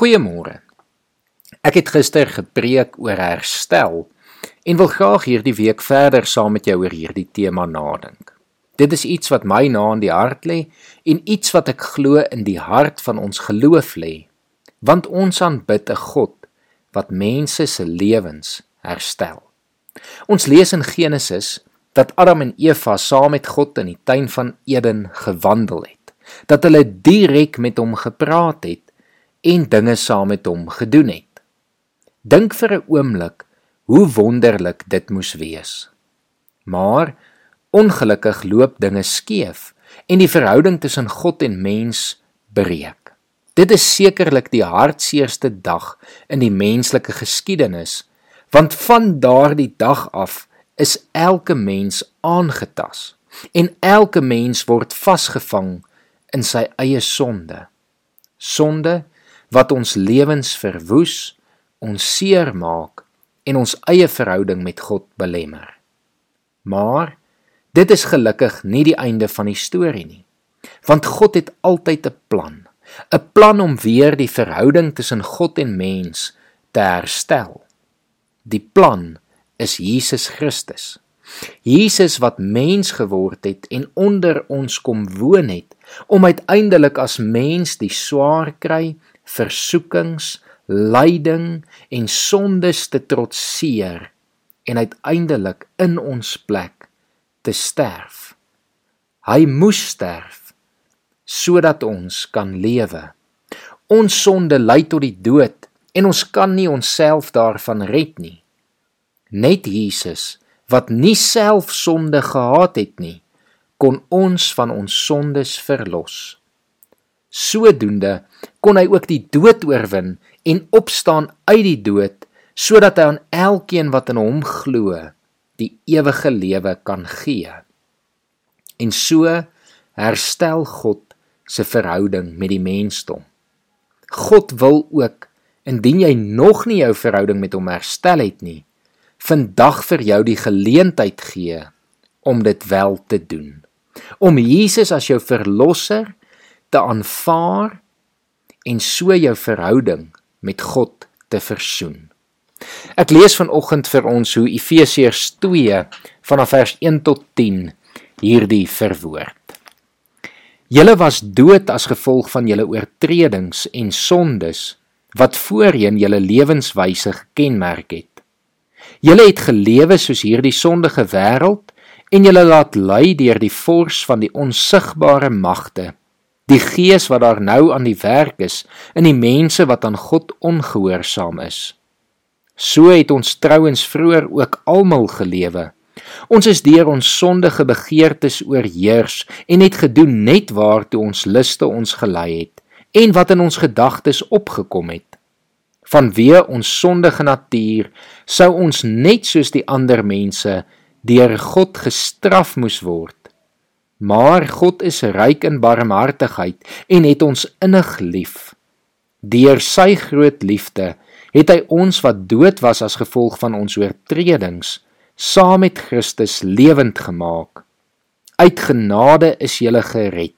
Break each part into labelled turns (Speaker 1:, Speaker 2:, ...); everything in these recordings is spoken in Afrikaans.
Speaker 1: Goeiemôre. Ek het gister gepreek oor herstel en wil graag hierdie week verder saam met jou oor hierdie tema nadink. Dit is iets wat my na in die hart lê en iets wat ek glo in die hart van ons geloof lê, want ons aanbid 'n God wat mense se lewens herstel. Ons lees in Genesis dat Adam en Eva saam met God in die tuin van Eden gewandel het, dat hulle direk met hom gepraat het en dinge saam met hom gedoen het. Dink vir 'n oomblik hoe wonderlik dit moes wees. Maar ongelukkig loop dinge skeef en die verhouding tussen God en mens breek. Dit is sekerlik die hartseerste dag in die menslike geskiedenis, want van daardie dag af is elke mens aangetas en elke mens word vasgevang in sy eie sonde. Sonde wat ons lewens verwoes, ons seermaak en ons eie verhouding met God belemmer. Maar dit is gelukkig nie die einde van die storie nie. Want God het altyd 'n plan, 'n plan om weer die verhouding tussen God en mens te herstel. Die plan is Jesus Christus. Jesus wat mens geword het en onder ons kom woon het om uiteindelik as mens die swaar kry versoekings, lyding en sondes te trotseer en uiteindelik in ons plek te sterf. Hy moes sterf sodat ons kan lewe. Ons sonde lei tot die dood en ons kan nie onsself daarvan red nie. Net Jesus wat nie self sonde gehad het nie, kon ons van ons sondes verlos. Sodoende kon hy ook die dood oorwin en opstaan uit die dood sodat hy aan elkeen wat in hom glo die ewige lewe kan gee. En so herstel God se verhouding met die mensdom. God wil ook indien jy nog nie jou verhouding met hom herstel het nie, vandag vir jou die geleentheid gee om dit wel te doen. Om Jesus as jou verlosser te aanvaar en so jou verhouding met God te versoen. Ek lees vanoggend vir ons hoe Efesiërs 2 vanaf vers 1 tot 10 hierdie verwoord. Julle was dood as gevolg van julle oortredings en sondes wat voorheen julle lewenswyse gekenmerk het. Julle het gelewe soos hierdie sondige wêreld en julle laat lei deur die vors van die onsigbare magte die gees wat daar nou aan die werk is in die mense wat aan God ongehoorsaam is. So het ons trouens vroeër ook almal gelewe. Ons is deur ons sondige begeertes oorheers en het gedoen net waartoe ons liste ons gelei het en wat in ons gedagtes opgekom het. Vanweë ons sondige natuur sou ons net soos die ander mense deur God gestraf moes word. Maar God is ryk in barmhartigheid en het ons innig lief. Deur sy groot liefde het hy ons wat dood was as gevolg van ons oortredings saam met Christus lewend gemaak. Uit genade is jy gered.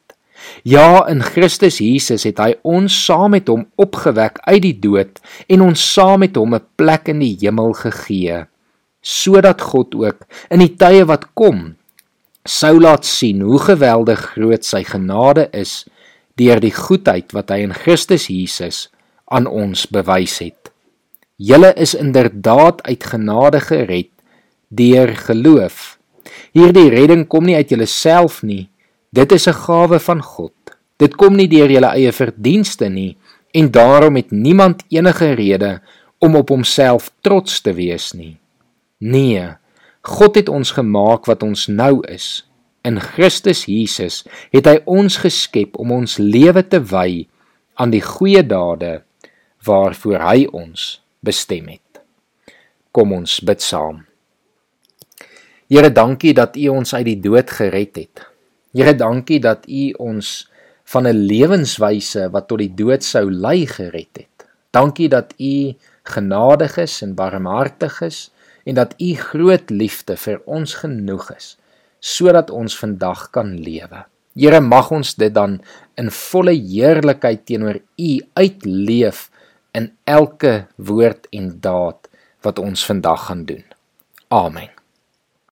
Speaker 1: Ja, in Christus Jesus het hy ons saam met hom opgewek uit die dood en ons saam met hom 'n plek in die hemel gegee, sodat God ook in die tye wat kom sou laat sien hoe geweldig groot sy genade is deur die goedheid wat hy in Christus Jesus aan ons bewys het. Julle is inderdaad uit genade gered deur geloof. Hierdie redding kom nie uit julleself nie. Dit is 'n gawe van God. Dit kom nie deur julle eie verdienste nie en daarom het niemand enige rede om op homself trots te wees nie. Nee, God het ons gemaak wat ons nou is. In Christus Jesus het hy ons geskep om ons lewe te wy aan die goeie dade waarvoor hy ons bestem het. Kom ons bid saam. Here, dankie dat U ons uit die dood gered het. Here, dankie dat U ons van 'n lewenswyse wat tot die dood sou lei gered het. Dankie dat U genadig is en barmhartig is en dat u groot liefde vir ons genoeg is sodat ons vandag kan lewe. Here mag ons dit dan in volle heerlikheid teenoor u uitleef in elke woord en daad wat ons vandag gaan doen. Amen.